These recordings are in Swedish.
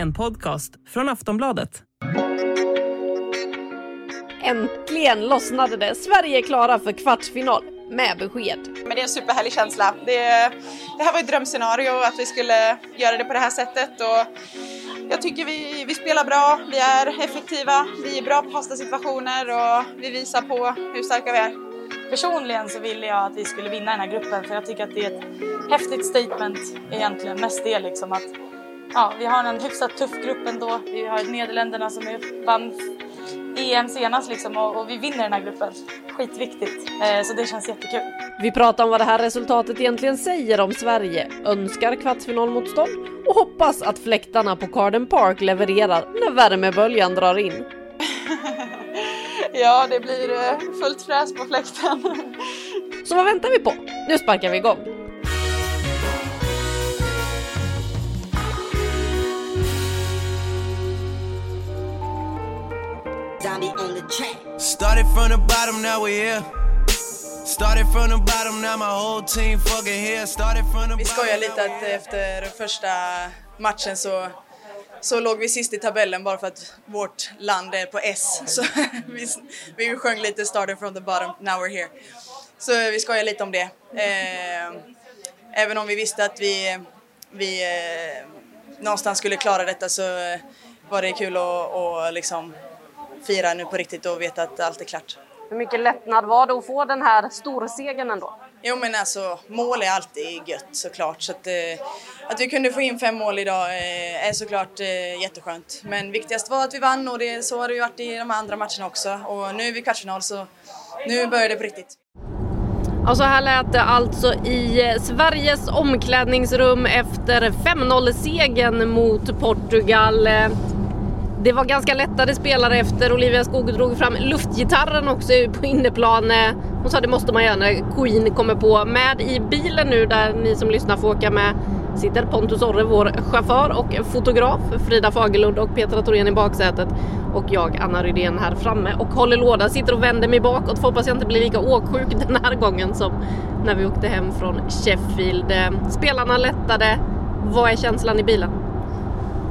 En podcast från Aftonbladet. Äntligen lossnade det. Sverige är klara för kvartsfinal med besked. Men det är en superhärlig känsla. Det, det här var ett drömscenario att vi skulle göra det på det här sättet och jag tycker vi, vi spelar bra, vi är effektiva, vi är bra på fasta situationer och vi visar på hur starka vi är. Personligen så ville jag att vi skulle vinna den här gruppen för jag tycker att det är ett häftigt statement egentligen. Mest det liksom att ja, vi har en hyfsat tuff grupp ändå. Vi har Nederländerna som är, vann EM senast liksom och, och vi vinner den här gruppen. Skitviktigt. Eh, så det känns jättekul. Vi pratar om vad det här resultatet egentligen säger om Sverige, önskar kvartsfinalmotstånd och hoppas att fläktarna på Carden Park levererar när värmeböljan drar in. Ja, det blir eh, fullt fräs på fläkten. Så vad väntar vi på? Nu sparkar vi igång. Started from the bottom, now we're here. Started from the bottom, now my whole team fucking here. Started from the Vi bottom. skojar lite att efter första matchen så, så låg vi sist i tabellen bara för att vårt land är på S. Så vi, vi sjöng lite started from the bottom, now we're here. Så vi skojar lite om det. Eh, även om vi visste att vi, vi eh, någonstans skulle klara detta så var det kul att, att liksom fira nu på riktigt och veta att allt är klart. Hur mycket lättnad var det att få den här storsegern ändå? Jo men alltså mål är alltid gött såklart så att, eh, att vi kunde få in fem mål idag eh, är såklart eh, jätteskönt. Men viktigast var att vi vann och det, så har det ju varit i de andra matcherna också och nu är vi kvartsfinal så nu börjar det på riktigt. Och så här lät det alltså i Sveriges omklädningsrum efter 5-0-segern mot Portugal. Det var ganska lättade spelare efter. Olivia Skog drog fram luftgitarren också på inneplan. Hon sa det måste man göra när Queen kommer på. Med i bilen nu där ni som lyssnar får åka med sitter Pontus Orre, vår chaufför och fotograf. Frida Fagerlund och Petra Thorén i baksätet. Och jag, Anna Rydén, här framme och håller låda. Sitter och vänder mig bakåt. Får hoppas jag inte blir lika åksjuk den här gången som när vi åkte hem från Sheffield. Spelarna lättade. Vad är känslan i bilen?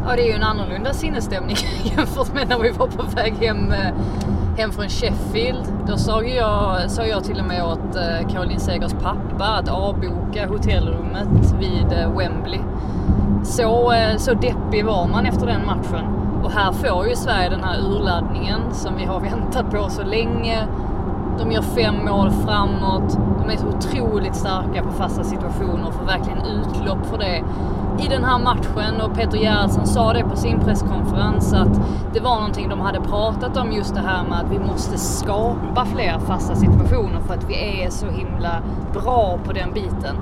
Ja, det är ju en annorlunda sinnesstämning jämfört med när vi var på väg hem, eh, hem från Sheffield. Då sa jag, sa jag till och med åt eh, Caroline Segers pappa att avboka hotellrummet vid eh, Wembley. Så, så deppig var man efter den matchen. Och här får ju Sverige den här urladdningen som vi har väntat på så länge. De gör fem mål framåt. De är så otroligt starka på fasta situationer och får verkligen utlopp för det i den här matchen. Och Peter Gerhardsson sa det på sin presskonferens att det var någonting de hade pratat om just det här med att vi måste skapa fler fasta situationer för att vi är så himla bra på den biten.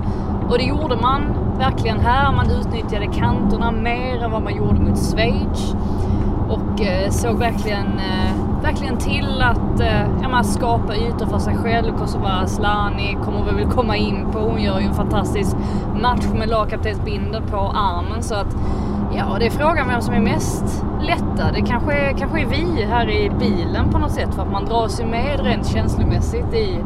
Och det gjorde man verkligen här. Man utnyttjade kanterna mer än vad man gjorde mot Schweiz och eh, såg verkligen, eh, verkligen till att eh, ja, man skapa ytor för sig själv. Kosova Asllani kommer vi väl komma in på. Hon gör ju en fantastisk match med lagkaptensbindeln på armen. Så att ja, det är frågan vem som är mest lättad. Det kanske är, kanske är vi här i bilen på något sätt för att man dras ju med rent känslomässigt i,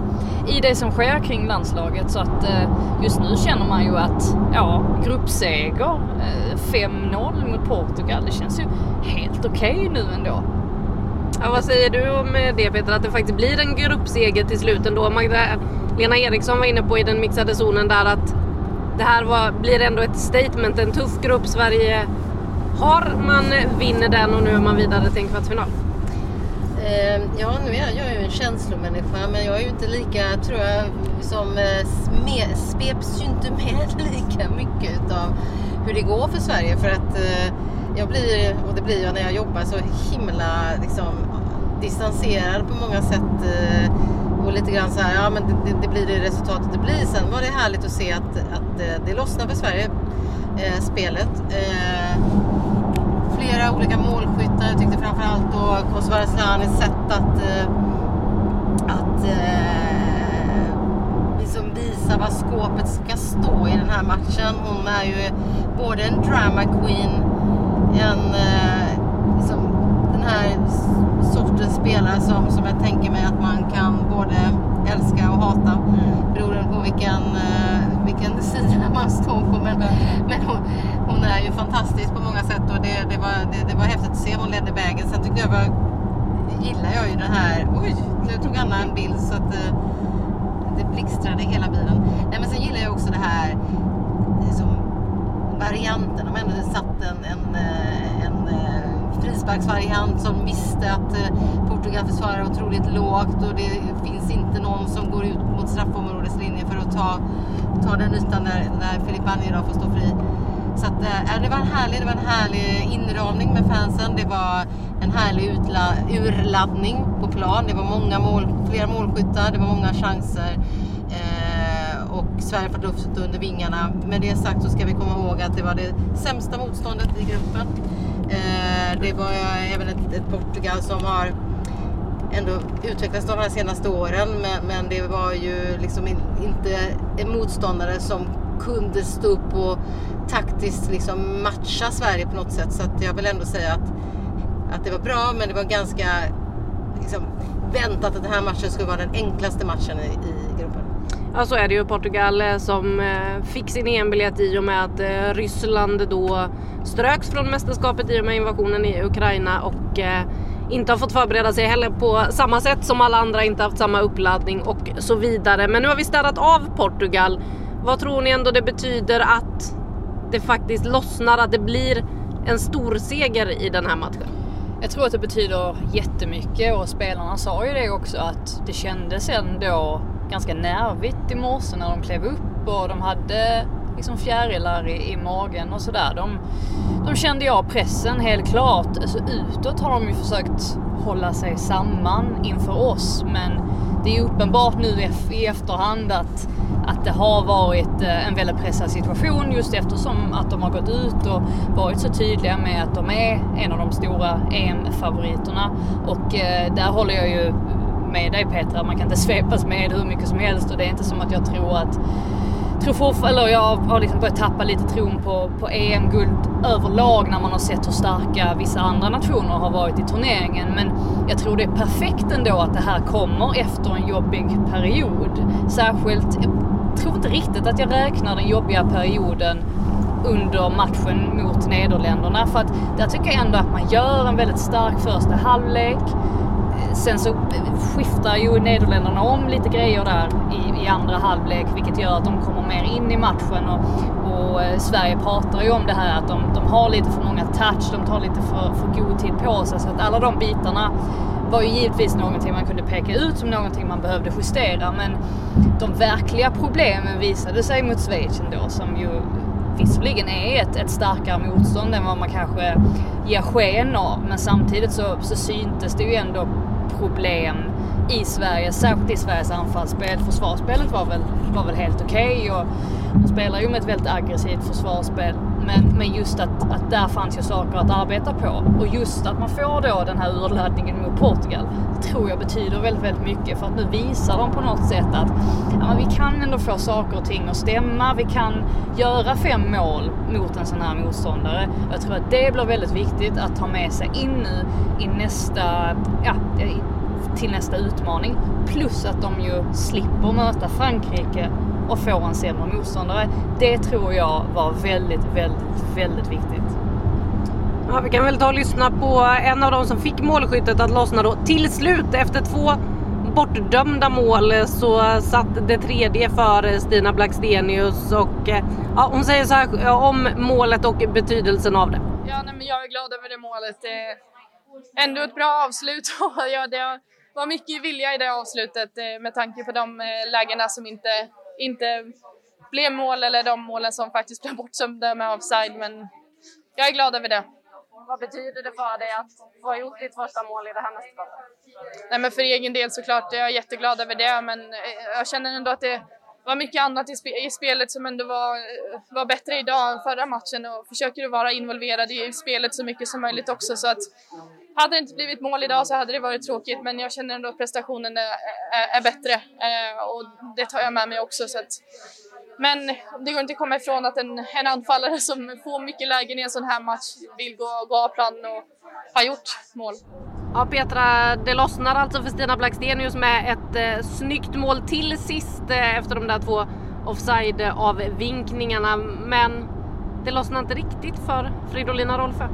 i det som sker kring landslaget. Så att eh, just nu känner man ju att ja, gruppseger, eh, 5-0 mot Portugal, det känns ju helt okej nu ändå. Ja, vad säger du om eh, det Peter, att det faktiskt blir en gruppseger till slut ändå? Magdalena Eriksson var inne på i den mixade zonen där att det här var, blir ändå ett statement, en tuff grupp Sverige har. Man eh, vinner den och nu är man vidare till en kvartsfinal. Eh, ja, nu är jag, jag är ju en känslomänniska men jag är ju inte lika, tror jag, som eh, sveps ju inte med lika mycket utav hur det går för Sverige för att eh, jag blir, och det blir jag när jag jobbar, så himla liksom distanserad på många sätt eh, och lite grann så här, ja men det, det, blir det resultatet det blir. Sen var det härligt att se att, att eh, det lossnar för Sverige, eh, spelet. Eh, flera olika målskyttar. Jag tyckte framförallt då Kosovare Asllanis sätt att, eh, att eh, liksom visa vad skåpet ska stå i den här matchen. Hon är ju både en drama queen, en eh, liksom, den här sortens spelare som, som jag tänker mig att man kan både älska och hata beroende på vilken, uh, vilken sida man står på. Men, men hon, hon, är ju fantastisk på många sätt och det, det, var, det, det var häftigt att se. Hon ledde vägen. Sen tyckte jag var, gillar jag ju den här... Oj, nu tog Anna en bild så att uh, det blixtrade hela bilen. Nej, men sen gillar jag också det här varianten. De ändå satt en, en, eh, en, en frisparksvariant som visste att eh, Portugal försvarar otroligt lågt och det finns inte någon som går ut mot straffområdeslinjen för att ta, ta den ytan när, när Filip Anjera får stå fri. Så att, äh, det, var en härlig, det var en härlig inramning med fansen. Det var en härlig utla, urladdning på plan. Det var många mål, flera målskyttar, det var många chanser. Eh, och Sverige fått luft under vingarna. Med det sagt så ska vi komma ihåg att det var det sämsta motståndet i gruppen. Eh, det var eh, även ett, ett, Portugal som har ändå utvecklats de här senaste åren men, men det var ju liksom in, inte en motståndare som kunde stå upp och taktiskt liksom matcha Sverige på något sätt. Så att jag vill ändå säga att, att det var bra men det var ganska liksom, väntat att den här matchen skulle vara den enklaste matchen i, i. Ja så är det ju Portugal eh, som eh, fick sin EM-biljett i och med att eh, Ryssland då ströks från mästerskapet i och med invasionen i Ukraina och inte har fått förbereda sig heller på samma sätt som alla andra, inte haft samma uppladdning och så vidare. Men nu har vi städat av Portugal. Vad tror ni ändå det betyder att det faktiskt lossnar, att det blir en stor seger i den här matchen? Jag tror att det betyder jättemycket och spelarna sa ju det också att det kändes ändå ganska nervigt i morse när de klev upp och de hade liksom fjärilar i, i magen och sådär. De, de kände jag pressen helt klart. Alltså utåt har de ju försökt hålla sig samman inför oss men det är uppenbart nu i efterhand att, att det har varit eh, en väldigt pressad situation just eftersom att de har gått ut och varit så tydliga med att de är en av de stora EM-favoriterna. Och eh, där håller jag ju med dig Petra, man kan inte svepas med hur mycket som helst och det är inte som att jag tror att tror fortfarande, eller jag har liksom börjat tappa lite tron på, på EM-guld överlag när man har sett hur starka vissa andra nationer har varit i turneringen. Men jag tror det är perfekt ändå att det här kommer efter en jobbig period. Särskilt, jag tror inte riktigt att jag räknar den jobbiga perioden under matchen mot Nederländerna. För att där tycker jag ändå att man gör en väldigt stark första halvlek. Sen så skiftar ju Nederländerna om lite grejer där i, i andra halvlek vilket gör att de kommer mer in i matchen. Och, och eh, Sverige pratar ju om det här att de, de har lite för många touch, de tar lite för, för god tid på sig. Så att alla de bitarna var ju givetvis någonting man kunde peka ut som någonting man behövde justera. Men de verkliga problemen visade sig mot Schweiz ändå som ju visserligen är ett, ett starkare motstånd än vad man kanske ger sken av. Men samtidigt så, så syntes det ju ändå problem i Sverige, särskilt i Sveriges anfallsspel. Försvarsspelet var väl, var väl helt okej okay och de spelar ju med ett väldigt aggressivt försvarsspel. Men, men just att, att där fanns ju saker att arbeta på. Och just att man får då den här urladdningen mot Portugal tror jag betyder väldigt, väldigt mycket. För att nu visar de på något sätt att ja, vi kan ändå få saker och ting att stämma. Vi kan göra fem mål mot en sån här motståndare. Och jag tror att det blir väldigt viktigt att ta med sig in nu i nästa, ja, till nästa utmaning. Plus att de ju slipper möta Frankrike och får en sämre motståndare. Det tror jag var väldigt, väldigt, väldigt viktigt. Ja, vi kan väl ta och lyssna på en av dem som fick målskyttet att lossna då. Till slut efter två bortdömda mål så satt det tredje för Stina Blackstenius och ja, hon säger så här om målet och betydelsen av det. Ja, nej, men jag är glad över det målet. Det är ändå ett bra avslut. ja, det var mycket vilja i det avslutet eh, med tanke på de eh, lägena som inte inte blev mål eller de målen som faktiskt blev bortsömda med offside. Men jag är glad över det. vad betyder det för dig att få gjort ditt första mål i det här mästerskapet? Nej, men för egen del såklart, jag är jätteglad över det, men eh, jag känner ändå att det var mycket annat i, spe i spelet som ändå var, eh, var bättre idag än förra matchen och försöker vara involverad i spelet så mycket som möjligt också. Så att hade det inte blivit mål idag så hade det varit tråkigt, men jag känner ändå att prestationen är, är, är bättre eh, och det tar jag med mig också. Så att, men det går inte att komma ifrån att en, en anfallare som får mycket lägen i en sån här match vill gå, gå av plan och ha gjort mål. Ja Petra, det lossnar alltså för Stina Blackstenius med ett eh, snyggt mål till sist eh, efter de där två offside-avvinkningarna. Men det lossnar inte riktigt för Fridolina Rolfö.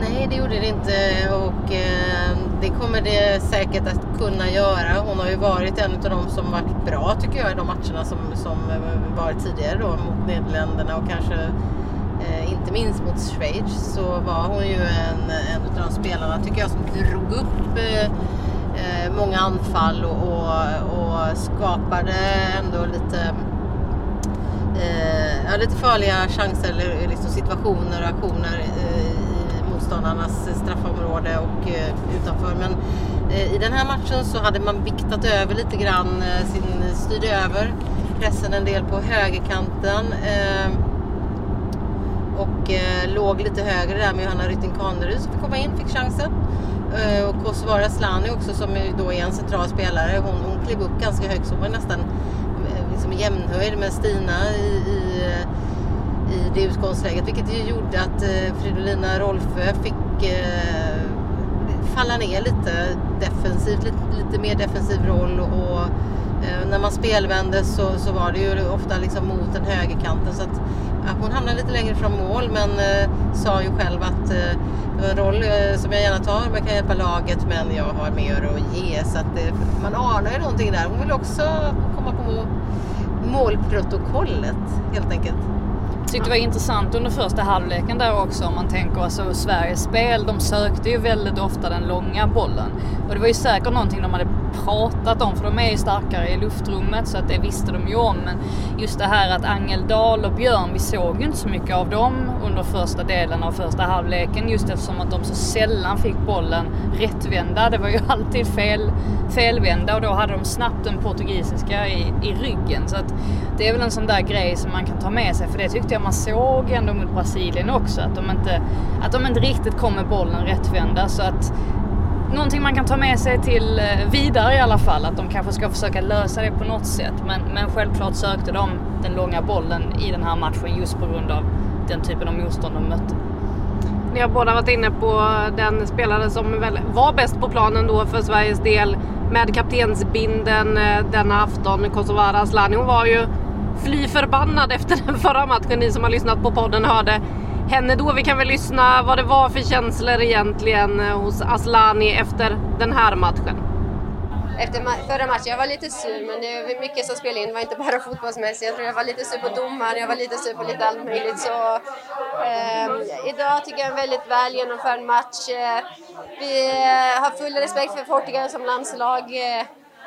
Nej, det gjorde det inte och eh, det kommer det säkert att kunna göra. Hon har ju varit en av de som varit bra tycker jag i de matcherna som, som eh, varit tidigare då mot Nederländerna och kanske eh, inte minst mot Schweiz så var hon ju en, en av de spelarna tycker jag som drog upp eh, många anfall och, och, och, skapade ändå lite eh, lite farliga chanser eller liksom situationer och aktioner eh, motståndarnas straffområde och eh, utanför. Men eh, i den här matchen så hade man viktat över lite grann, eh, sin, styrde över pressen en del på högerkanten. Eh, och eh, låg lite högre där med Johanna Rytting Kaneryd som fick komma in, fick chansen. Eh, och Kosovare Slani också som då är en central spelare. Hon, hon klev upp ganska högt så hon var nästan eh, liksom jämnhöjd med Stina i, i i det utgångsläget vilket ju gjorde att eh, Fridolina Rolfö fick eh, falla ner lite defensivt, lite, lite mer defensiv roll och när man spelvände så, så var det ju ofta liksom mot den högerkanten så att att hon hamnade lite längre från mål men eh, sa ju själv att eh, det var en roll eh, som jag gärna tar men jag kan hjälpa laget men jag har mer att ge så att det, man anar ju någonting där. Hon vill också komma på målprotokollet helt enkelt tyckte det var intressant under första halvleken där också om man tänker alltså Sveriges spel. De sökte ju väldigt ofta den långa bollen. Och det var ju säkert någonting de hade pratat om för de är ju starkare i luftrummet så att det visste de ju om. Men just det här att Angeldal och Björn, vi såg ju inte så mycket av dem under första delen av första halvleken just eftersom att de så sällan fick bollen rättvända. Det var ju alltid fel, felvända och då hade de snabbt den portugisiska i, i ryggen. Så att det är väl en sån där grej som man kan ta med sig för det tyckte jag man såg ändå mot Brasilien också att de inte, att de inte riktigt kom med bollen rättvända så att någonting man kan ta med sig till eh, vidare i alla fall. Att de kanske ska försöka lösa det på något sätt. Men, men självklart sökte de den långa bollen i den här matchen just på grund av den typen av motstånd de mötte. Ni har båda varit inne på den spelare som väl var bäst på planen då för Sveriges del med kaptensbinden eh, denna afton. Kosovare Asllani. Hon var ju fly förbannad efter den förra matchen. Ni som har lyssnat på podden hörde henne då. Vi kan väl lyssna vad det var för känslor egentligen eh, hos Aslani efter den här matchen. Efter förra matchen, jag var lite sur men det var mycket som spelade in, det var inte bara fotbollsmässigt. Jag tror jag var lite sur på domaren, jag var lite sur på lite allt möjligt. Så, eh, idag tycker jag en väldigt väl genomförd match. Eh, vi eh, har full respekt för Portugal som landslag.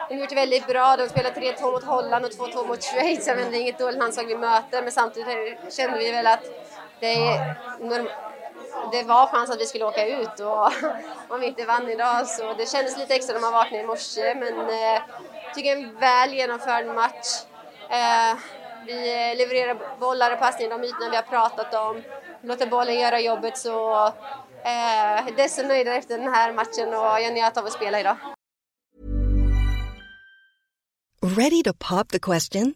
De har gjort det väldigt bra. De spelar 3-2 mot Holland och 2-2 mot Schweiz. Men det är inget dåligt landslag vi möter men samtidigt kände vi väl att det, det var chans att vi skulle åka ut och om vi inte vann idag så det kändes lite extra när man vaknade i morse men eh, jag tycker en väl genomförd match. Eh, vi levererar bollar och passningar, de ytorna vi har pratat om, låter bollen göra jobbet så eh, desto nöjdare efter den här matchen och jag njöt av att spela idag. Ready to pop the question?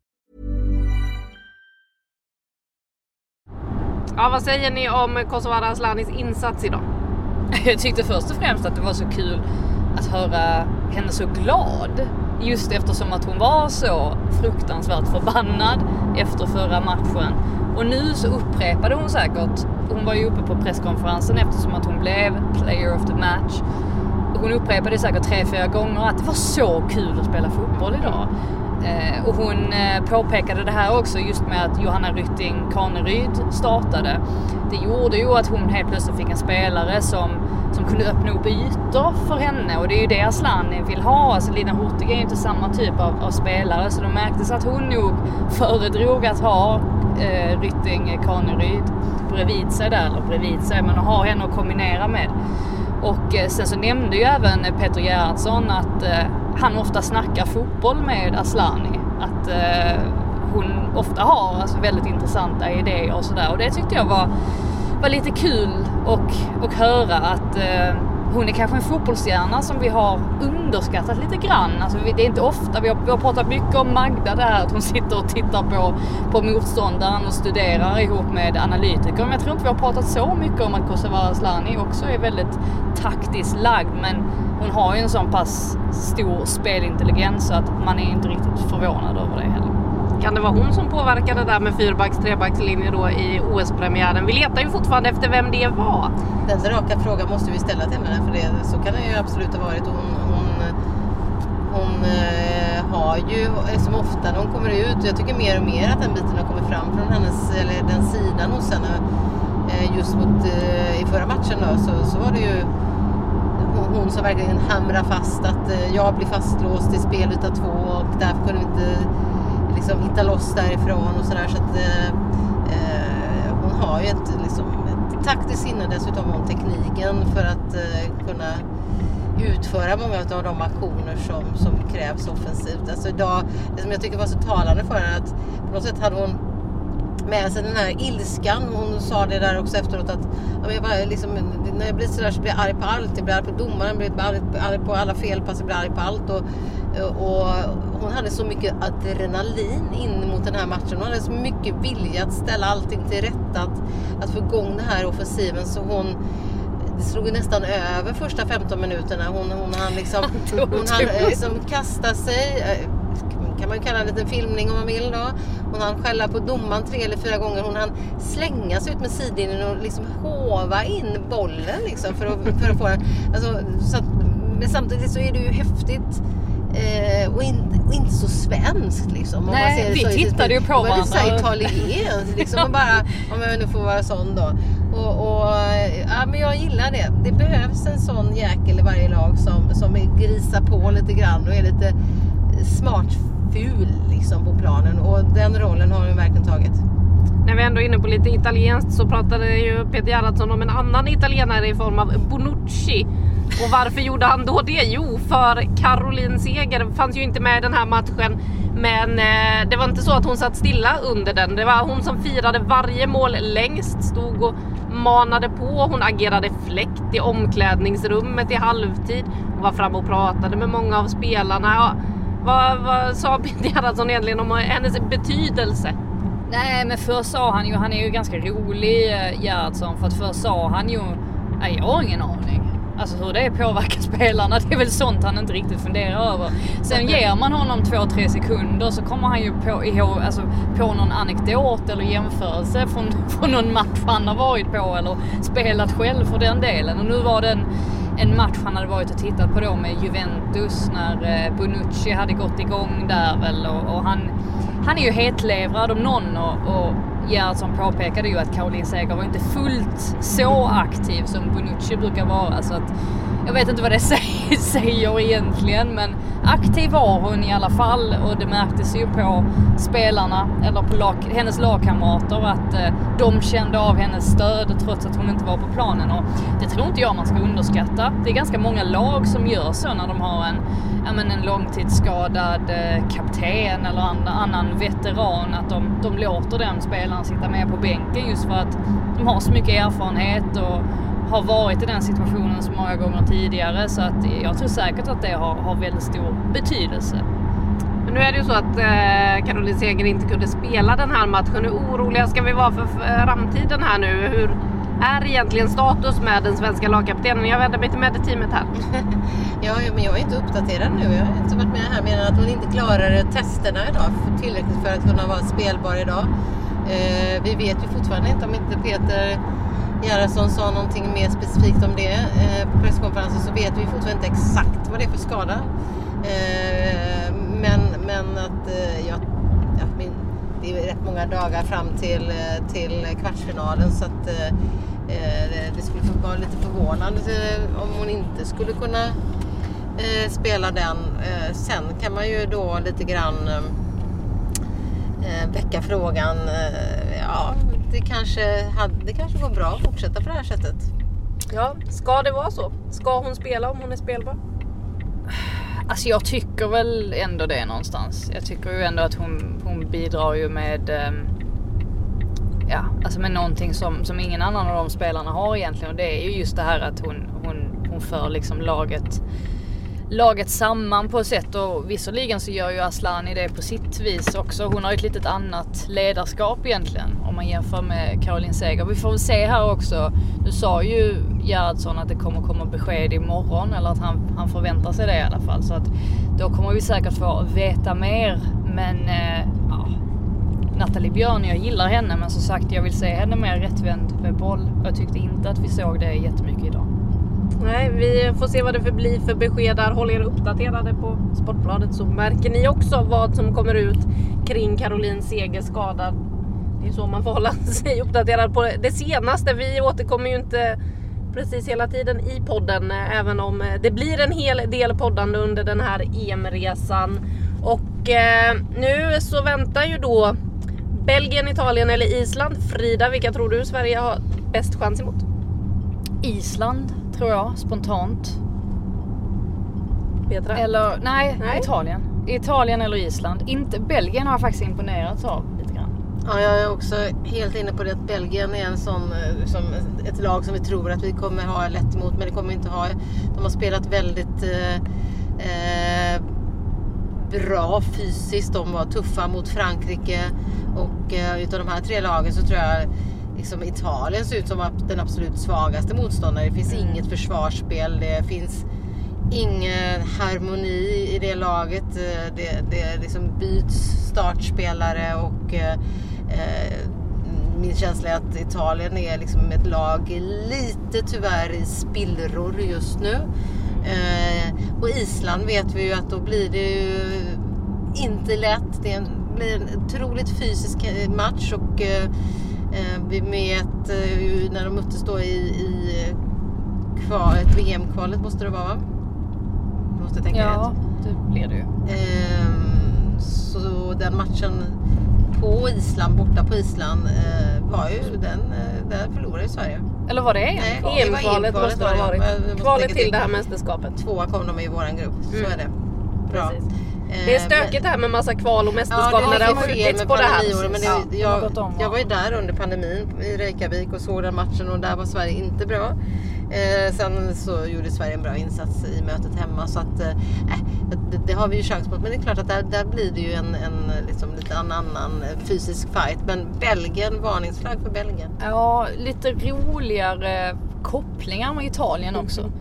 Ja, vad säger ni om Kosovare Aslanis insats idag? Jag tyckte först och främst att det var så kul att höra henne så glad. Just eftersom att hon var så fruktansvärt förbannad efter förra matchen. Och nu så upprepade hon säkert, hon var ju uppe på presskonferensen eftersom att hon blev player of the match. Hon upprepade säkert tre, fyra gånger att det var så kul att spela fotboll idag. Eh, och hon eh, påpekade det här också just med att Johanna Rytting Kaneryd startade. Det gjorde ju att hon helt plötsligt fick en spelare som, som kunde öppna upp ytor för henne och det är ju det Asllani vill ha. Alltså Lina Hurtig är ju inte samma typ av, av spelare så det märktes att hon nog föredrog att ha eh, Rytting Kaneryd bredvid sig där, eller bredvid sig, men att ha henne att kombinera med. Och eh, sen så nämnde ju även Peter Gerhardsson att eh, han ofta snackar fotboll med Aslani. Att eh, hon ofta har alltså, väldigt intressanta idéer och sådär. Och det tyckte jag var, var lite kul och, och höra att eh, hon är kanske en fotbollsstjärna som vi har underskattat lite grann. Alltså, det är inte ofta, vi har, vi har pratat mycket om Magda där, att hon sitter och tittar på, på motståndaren och studerar ihop med analytiker. Men jag tror inte vi har pratat så mycket om att Kosovare Asllani också är väldigt taktiskt lagd. Men hon har ju en sån pass stor spelintelligens så att man är inte riktigt förvånad över det heller. Kan det vara hon som påverkade där med fyrbacks trebackslinje då i OS-premiären? Vi letar ju fortfarande efter vem det var. Den raka frågan måste vi ställa till henne för det, så kan det ju absolut ha varit. Hon, hon, hon eh, har ju, eh, som ofta när hon kommer ut, jag tycker mer och mer att den biten har kommit fram från hennes, eller den sidan hos henne. Eh, just mot, eh, i förra matchen då, så, så var det ju hon, som verkligen hamrar fast att eh, jag blir fastlåst i spel utav två och därför kunde vi inte liksom hitta loss därifrån och sådär. Så att, eh, eh hon har ju ett, liksom, ett taktiskt sinne, dessutom om tekniken för att eh, kunna utföra många av de aktioner som, som krävs offensivt. Alltså idag, det som jag tycker var så talande för henne att på något sätt hade hon med sig den här ilskan. Hon sa det där också efteråt att jag bara, liksom, när jag blir sådär så blir jag arg på allt. Jag blir arg på domaren, jag blir arg, arg på alla felpass, jag blir arg på allt. Och, och hon hade så mycket adrenalin in mot den här matchen. Hon hade så mycket vilja att ställa allting till rätta, att, att få igång den här offensiven. Så hon, det slog nästan över första 15 minuterna. Hon, hon hann liksom, hon hann liksom kasta sig kan man kalla det en liten filmning om man vill då. Hon hann skälla på domaren tre eller fyra gånger. Hon hann slänga sig ut med sidlinjen och liksom hova in bollen liksom för att, för att få den. Alltså, så att, men samtidigt så är det ju häftigt Eh, och, in, och, inte så svenskt liksom. Nej, vi så, tittade ju på varandra. Det var lite italienskt liksom. och bara, om jag nu får vara sån då. Och, och, ja, men jag gillar det. Det behövs en sån jäkel i varje lag som, som grisar på lite grann och är lite smart ful liksom på planen och den rollen har hon verkligen tagit. När vi ändå är inne på lite italienskt så pratade ju Peter Gerhardsson om en annan italienare i form av Bonucci. Och varför gjorde han då det? Jo, för Caroline Seger fanns ju inte med i den här matchen. Men eh, det var inte så att hon satt stilla under den. Det var hon som firade varje mål längst, stod och manade på. Hon agerade fläkt i omklädningsrummet i halvtid. Hon var framme och pratade med många av spelarna. Vad, vad sa Peter Gerhardsson egentligen om hennes betydelse? Nej, men först sa han ju, han är ju ganska rolig eh, Gerhardsson, för att först sa han ju, nej jag har ingen aning. Alltså hur det påverkar spelarna, det är väl sånt han inte riktigt funderar över. Sen ger man honom två, tre sekunder så kommer han ju på, ihåg, alltså, på någon anekdot eller jämförelse från, från någon match han har varit på eller spelat själv för den delen. Och nu var det en, match han hade varit och tittat på då med Juventus när eh, Bonucci hade gått igång där väl och, och han, han är ju hetlevrad om någon och, och Gerhardsson påpekade ju att Caroline Seger var inte fullt så aktiv som Bonucci brukar vara. Så att, jag vet inte vad det säger egentligen men aktiv var hon i alla fall och det märktes ju på spelarna eller på lag, hennes lagkamrater att eh, de kände av hennes stöd trots att hon inte var på planen och det tror inte jag man ska underskatta. Det är ganska många lag som gör så när de har en, ja, men en långtidsskadad eh, kapten eller an, annan veteran att de, de låter den spelaren sitta med på bänken just för att de har så mycket erfarenhet och har varit i den situationen så många gånger tidigare så att jag tror säkert att det har, har väldigt stor betydelse. Men nu är det ju så att eh, Caroline Seger inte kunde spela den här matchen. Hur oroliga ska vi vara för framtiden här nu? Hur är egentligen status med den svenska lagkaptenen? Jag vänder mig till med-teamet här. Ja, ja, men jag är inte uppdaterad nu. Jag har inte varit med här mer än att hon inte klarade testerna idag för- tillräckligt för att kunna vara spelbar idag. Eh, vi vet ju fortfarande inte om inte Peter Gerhardsson sa någonting mer specifikt om det eh, på presskonferensen så vet vi fortfarande inte exakt vad det är för skada. Eh, men, men att eh, jag, ja, min, det är rätt många dagar fram till, eh, till kvartsfinalen så att eh, eh, det- det skulle vara lite förvånande om hon inte skulle kunna spela den. Sen kan man ju då lite grann väcka frågan, ja det kanske, hade, det kanske går bra att fortsätta på det här sättet. Ja, ska det vara så? Ska hon spela om hon är spelbar? Alltså jag tycker väl ändå det någonstans. Jag tycker ju ändå att hon, hon bidrar ju med ehm, Ja, alltså med någonting som, som ingen annan av de spelarna har egentligen och det är ju just det här att hon, hon, hon för liksom laget laget samman på ett sätt och visserligen så gör ju Aslani det på sitt vis också. Hon har ju ett litet annat ledarskap egentligen om man jämför med Caroline Seger. Vi får väl se här också. Nu sa ju Gerhardsson att det kommer komma besked imorgon eller att han, han förväntar sig det i alla fall. Så att då kommer vi säkert få veta mer. Men eh, ja, Nathalie Björn, jag gillar henne men som sagt jag vill se henne mer rättvänd med boll. Jag tyckte inte att vi såg det jättemycket idag. Nej, vi får se vad det förblir för besked där. Håll er uppdaterade på Sportbladet så märker ni också vad som kommer ut kring Caroline Seger skadad. Det är så man får hålla sig uppdaterad på det senaste. Vi återkommer ju inte precis hela tiden i podden, även om det blir en hel del poddande under den här EM-resan. Och eh, nu så väntar ju då Belgien, Italien eller Island. Frida, vilka tror du Sverige har bäst chans emot? Island tror jag spontant. Petra? Eller nej, Nej. Italien. Italien eller Island. Inte, Belgien har jag faktiskt imponerats av lite grann. Ja, jag är också helt inne på det att Belgien är en sån, eh, som ett lag som vi tror att vi kommer ha lätt emot, men det kommer vi inte ha. De har spelat väldigt eh, eh, bra fysiskt. De var tuffa mot Frankrike och eh, utav de här tre lagen så tror jag liksom Italien ser ut som den absolut svagaste motståndaren. Det finns inget försvarsspel. Det finns ingen harmoni i det laget. Eh, Det, det liksom byts startspelare och eh, eh, min känsla är att Italien är liksom ett lag lite tyvärr i spillror just nu. Eh, och Island vet vi ju att då blir det ju inte lätt. Det blir en otroligt fysisk eh, match och eh, eh, vi vet eh, när de möttes då i, i kval, ett VM-kvalet måste det vara va? Jag måste tänka Ja, rätt. det blir det ju. Ehm, så den matchen på Island, borta på Island, eh, var ju den, där förlorade ju Sverige. Eller var det en? Nej, EM-kvalet EM-kvalet måste det ha varit. Jag Kvalet till det här mästerskapet. Tvåa kom de i våran grupp, så Mm. är det. Bra. Precis. Eh, Det är stökigt det här med massa kval och mästerskap Ja, när det har skjutits med på det här. Men det, jag, jag va? var ju där under pandemin i Reykjavik och såg den matchen och där var Sverige inte bra. Eh, sen så gjorde Sverige en bra insats i mötet hemma så att eh, det, det har vi ju chans på. Men det är klart att där, där blir det ju en, en liksom, lite annan, annan fysisk fight. Men Belgien, varningsflagg för Belgien. Ja, lite roligare kopplingar med Italien också.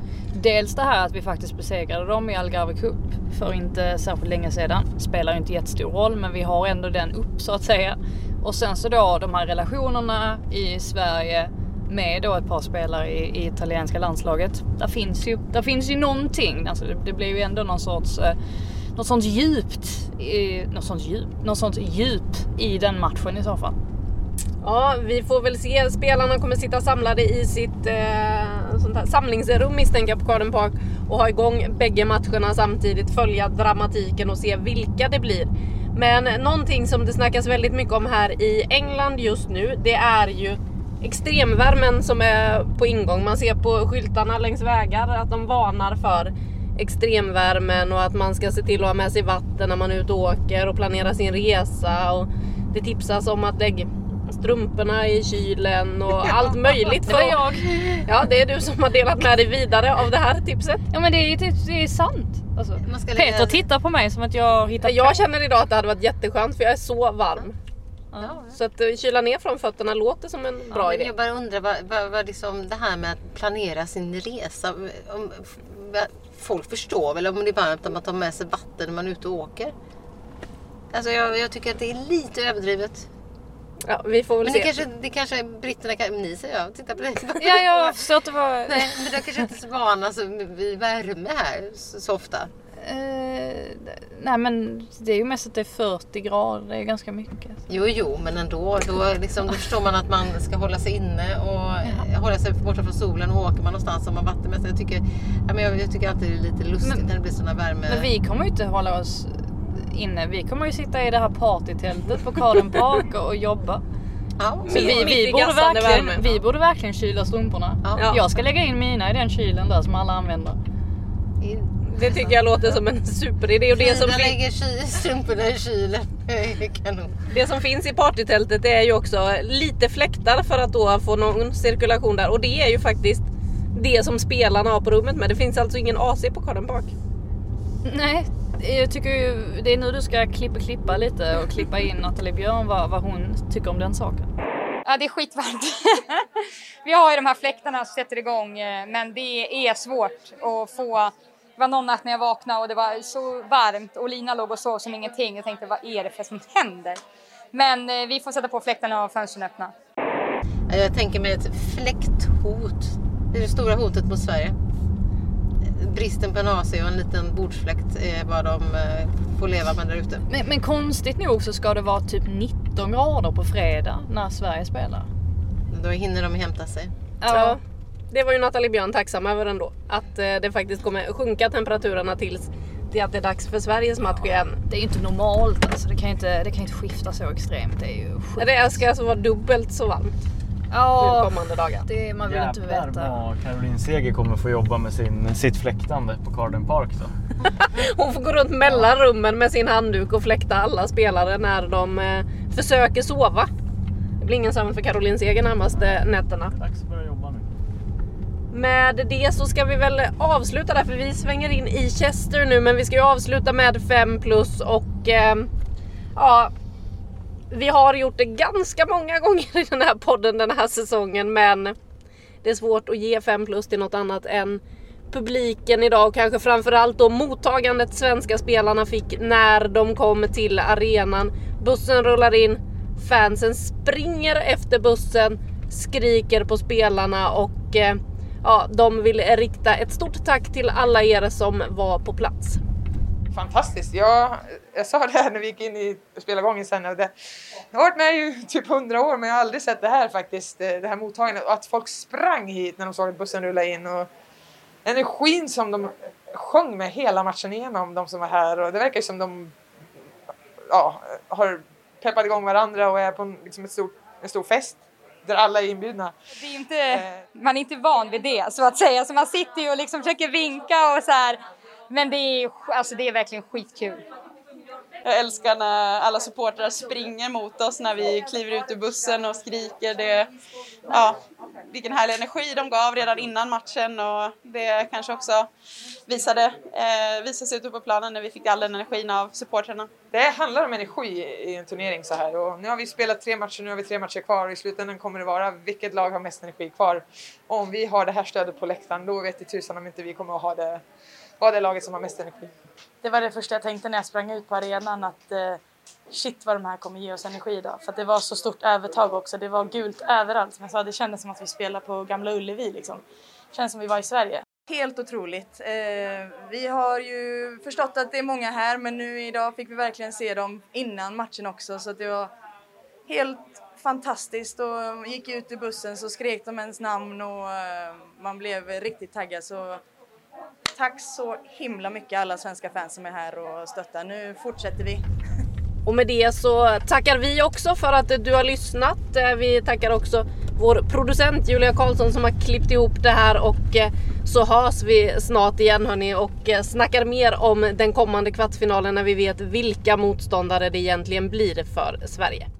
Dels det här att vi faktiskt besegrade dem i Algarve Cup för inte särskilt länge sedan. Spelar ju inte jättestor roll men vi har ändå den upp så att säga. Och sen så då de här relationerna i Sverige med då ett par spelare i, i italienska landslaget. Där finns ju, där finns ju någonting. Alltså det, det blir ju ändå någon sorts eh, något sånt djupt, eh, något sånt djup, något sånt djup i den matchen i så fall. Ja, vi får väl se. Spelarna kommer sitta samlade i sitt eh, sånt här samlingsrum misstänker jag på Garden Park och ha igång bägge matcherna samtidigt, följa dramatiken och se vilka det blir. Men någonting som det snackas väldigt mycket om här i England just nu, det är ju extremvärmen som är på ingång. Man ser på skyltarna längs vägar att de varnar för extremvärmen och att man ska se till att ha med sig vatten när man är ute och åker och planera sin resa. Och det tipsas om att lägga strumporna i kylen och allt möjligt. Det var jag. Ja, det är du som har delat med dig vidare av det här tipset. Ja men det är, det, det är sant. Alltså, Man ska lägga- Peter tittar på mig som att jag har hittat Jag känner idag att det hade varit jätteskönt för jag är så varm. Ja. Så att eh, kyla ner från fötterna låter som en bra ja, idé. Jag bara undrar vad, vad, vad liksom det här med att planera sin resa. Om, folk förstår väl om det är varmt att man tar med sig vatten när man är ute och åker. Alltså jag, jag tycker att det är lite överdrivet. Ja, vi får väl men se. det kanske, det kanske britterna kan, ni säger jag, titta på dig. Ja, jag förstår att det var... Nej, men de kanske inte är så vana vid värme här så, så ofta. Eh, nej men det är ju mest att det är 40 grader, det är ganska mycket. Jo, jo, men ändå. Då, liksom, då förstår man att man ska hålla sig inne och ja. hålla sig borta från solen. Och åker man någonstans som har vatten med sig. Jag tycker, ja, men jag, jag tycker alltid det är lite lustigt men, när det blir sådana värme... Men vi kommer ju inte hålla oss inne. Vi kommer ju sitta i det här partytältet på Carden Park och, jobba. Ja, men vi, vi, borde verkligen, vi borde verkligen kyla strumporna. Ja. Jag ska lägga in mina i den kylen där som alla använder. Det tycker jag låter som en superidé. Och det som lägger strumporna i kylen. Kanon. Det som finns i partytältet är ju också lite fläktar för att då få någon cirkulation där. Och det är ju faktiskt det som spelarna har på rummet med. Det finns alltså ingen AC på Garden Park. Nej, jag tycker ju det är nu du ska klippa klippa lite och klippa in Nathalie Björn vad, vad hon tycker om den saken. Ja, det är skitvarmt. Vi har ju de här fläktarna som sätter igång, men det är svårt att få det var någon natt när jag vaknade och det var så varmt och Lina låg och sov som ingenting. Jag tänkte, vad är det för som händer? Men eh, vi får sätta på fläktarna och fönstren öppna. Jag tänker mig ett fläkthot. Det är det stora hotet mot Sverige. Bristen på en AC och en liten bordsfläkt är vad de eh, får leva med där ute. Men, men konstigt nog så ska det vara typ 19 grader på fredag när Sverige spelar. Då hinner de hämta sig. Ja det var ju Nathalie Björn tacksam över ändå. Att eh, det faktiskt kommer sjunka temperaturerna tills det att det är dags för Sveriges match igen. Det är ju inte normalt alltså. Det kan ju inte, det kan inte skifta så extremt. Det är ju sjukt. Det ska alltså vara dubbelt så varmt. Ja, kommande dagar. Det, man vill Jävlar inte veta. vad Caroline Seger kommer få jobba med sin, sitt fläktande på Carden Park då. Hon får gå runt mellan rummen med sin handduk och fläkta alla spelare när de eh, försöker sova. Det blir ingen sömn för Caroline Seger närmaste nätterna. Dags att börja jobba nu. Med det så ska vi väl avsluta där för vi svänger in i Chester nu men vi ska ju avsluta med 5 plus och eh, ja vi har gjort det ganska många gånger i den här podden den här säsongen men det är svårt att ge 5 plus till något annat än publiken idag och kanske framförallt då mottagandet svenska spelarna fick när de kom till arenan. Bussen rullar in, fansen springer efter bussen, skriker på spelarna och eh, ja, de vill rikta ett stort tack till alla er som var på plats. Fantastiskt. Jag, jag sa det här när vi gick in i spelargången sen. Det, jag har varit med i typ hundra år men jag har aldrig sett det här faktiskt. Det här mottagandet och att folk sprang hit när de såg att bussen rullade in. Och energin som de sjöng med hela matchen igenom, de som var här. Och det verkar som de ja, har peppat igång varandra och är på en, liksom ett stort, en stor fest där alla är inbjudna. Det är inte, man är inte van vid det så att säga, så man sitter ju och liksom försöker vinka och så här. Men det är, alltså det är verkligen skitkul. Jag älskar när alla supportrar springer mot oss när vi kliver ut ur bussen och skriker. Det, ja, vilken härlig energi de gav redan innan matchen och det kanske också visade, eh, visade sig ute på planen när vi fick all den energin av supportrarna. Det handlar om energi i en turnering så här och nu har vi spelat tre matcher, nu har vi tre matcher kvar och i slutändan kommer det vara vilket lag har mest energi kvar. Och om vi har det här stödet på läktaren då vet i tusan om inte vi kommer att ha det, ha det laget som har mest energi. Det var det första jag tänkte när jag sprang ut på arenan att eh, shit vad de här kommer ge oss energi idag. För att det var så stort övertag också. Det var gult överallt. Som jag sa, det kändes som att vi spelade på Gamla Ullevi liksom. Det kändes som vi var i Sverige. Helt otroligt. Eh, vi har ju förstått att det är många här men nu idag fick vi verkligen se dem innan matchen också så det var helt fantastiskt och gick ut i bussen så skrek de ens namn och eh, man blev riktigt taggad så tack så himla mycket alla svenska fans som är här och stöttar. Nu fortsätter vi. Och med det så tackar vi också för att du har lyssnat. Eh, vi tackar också vår producent Julia Karlsson som har klippt ihop det här och eh, så hörs vi snart igen hörni och eh, snackar mer om den kommande kvartsfinalen när vi vet vilka motståndare det egentligen blir för Sverige.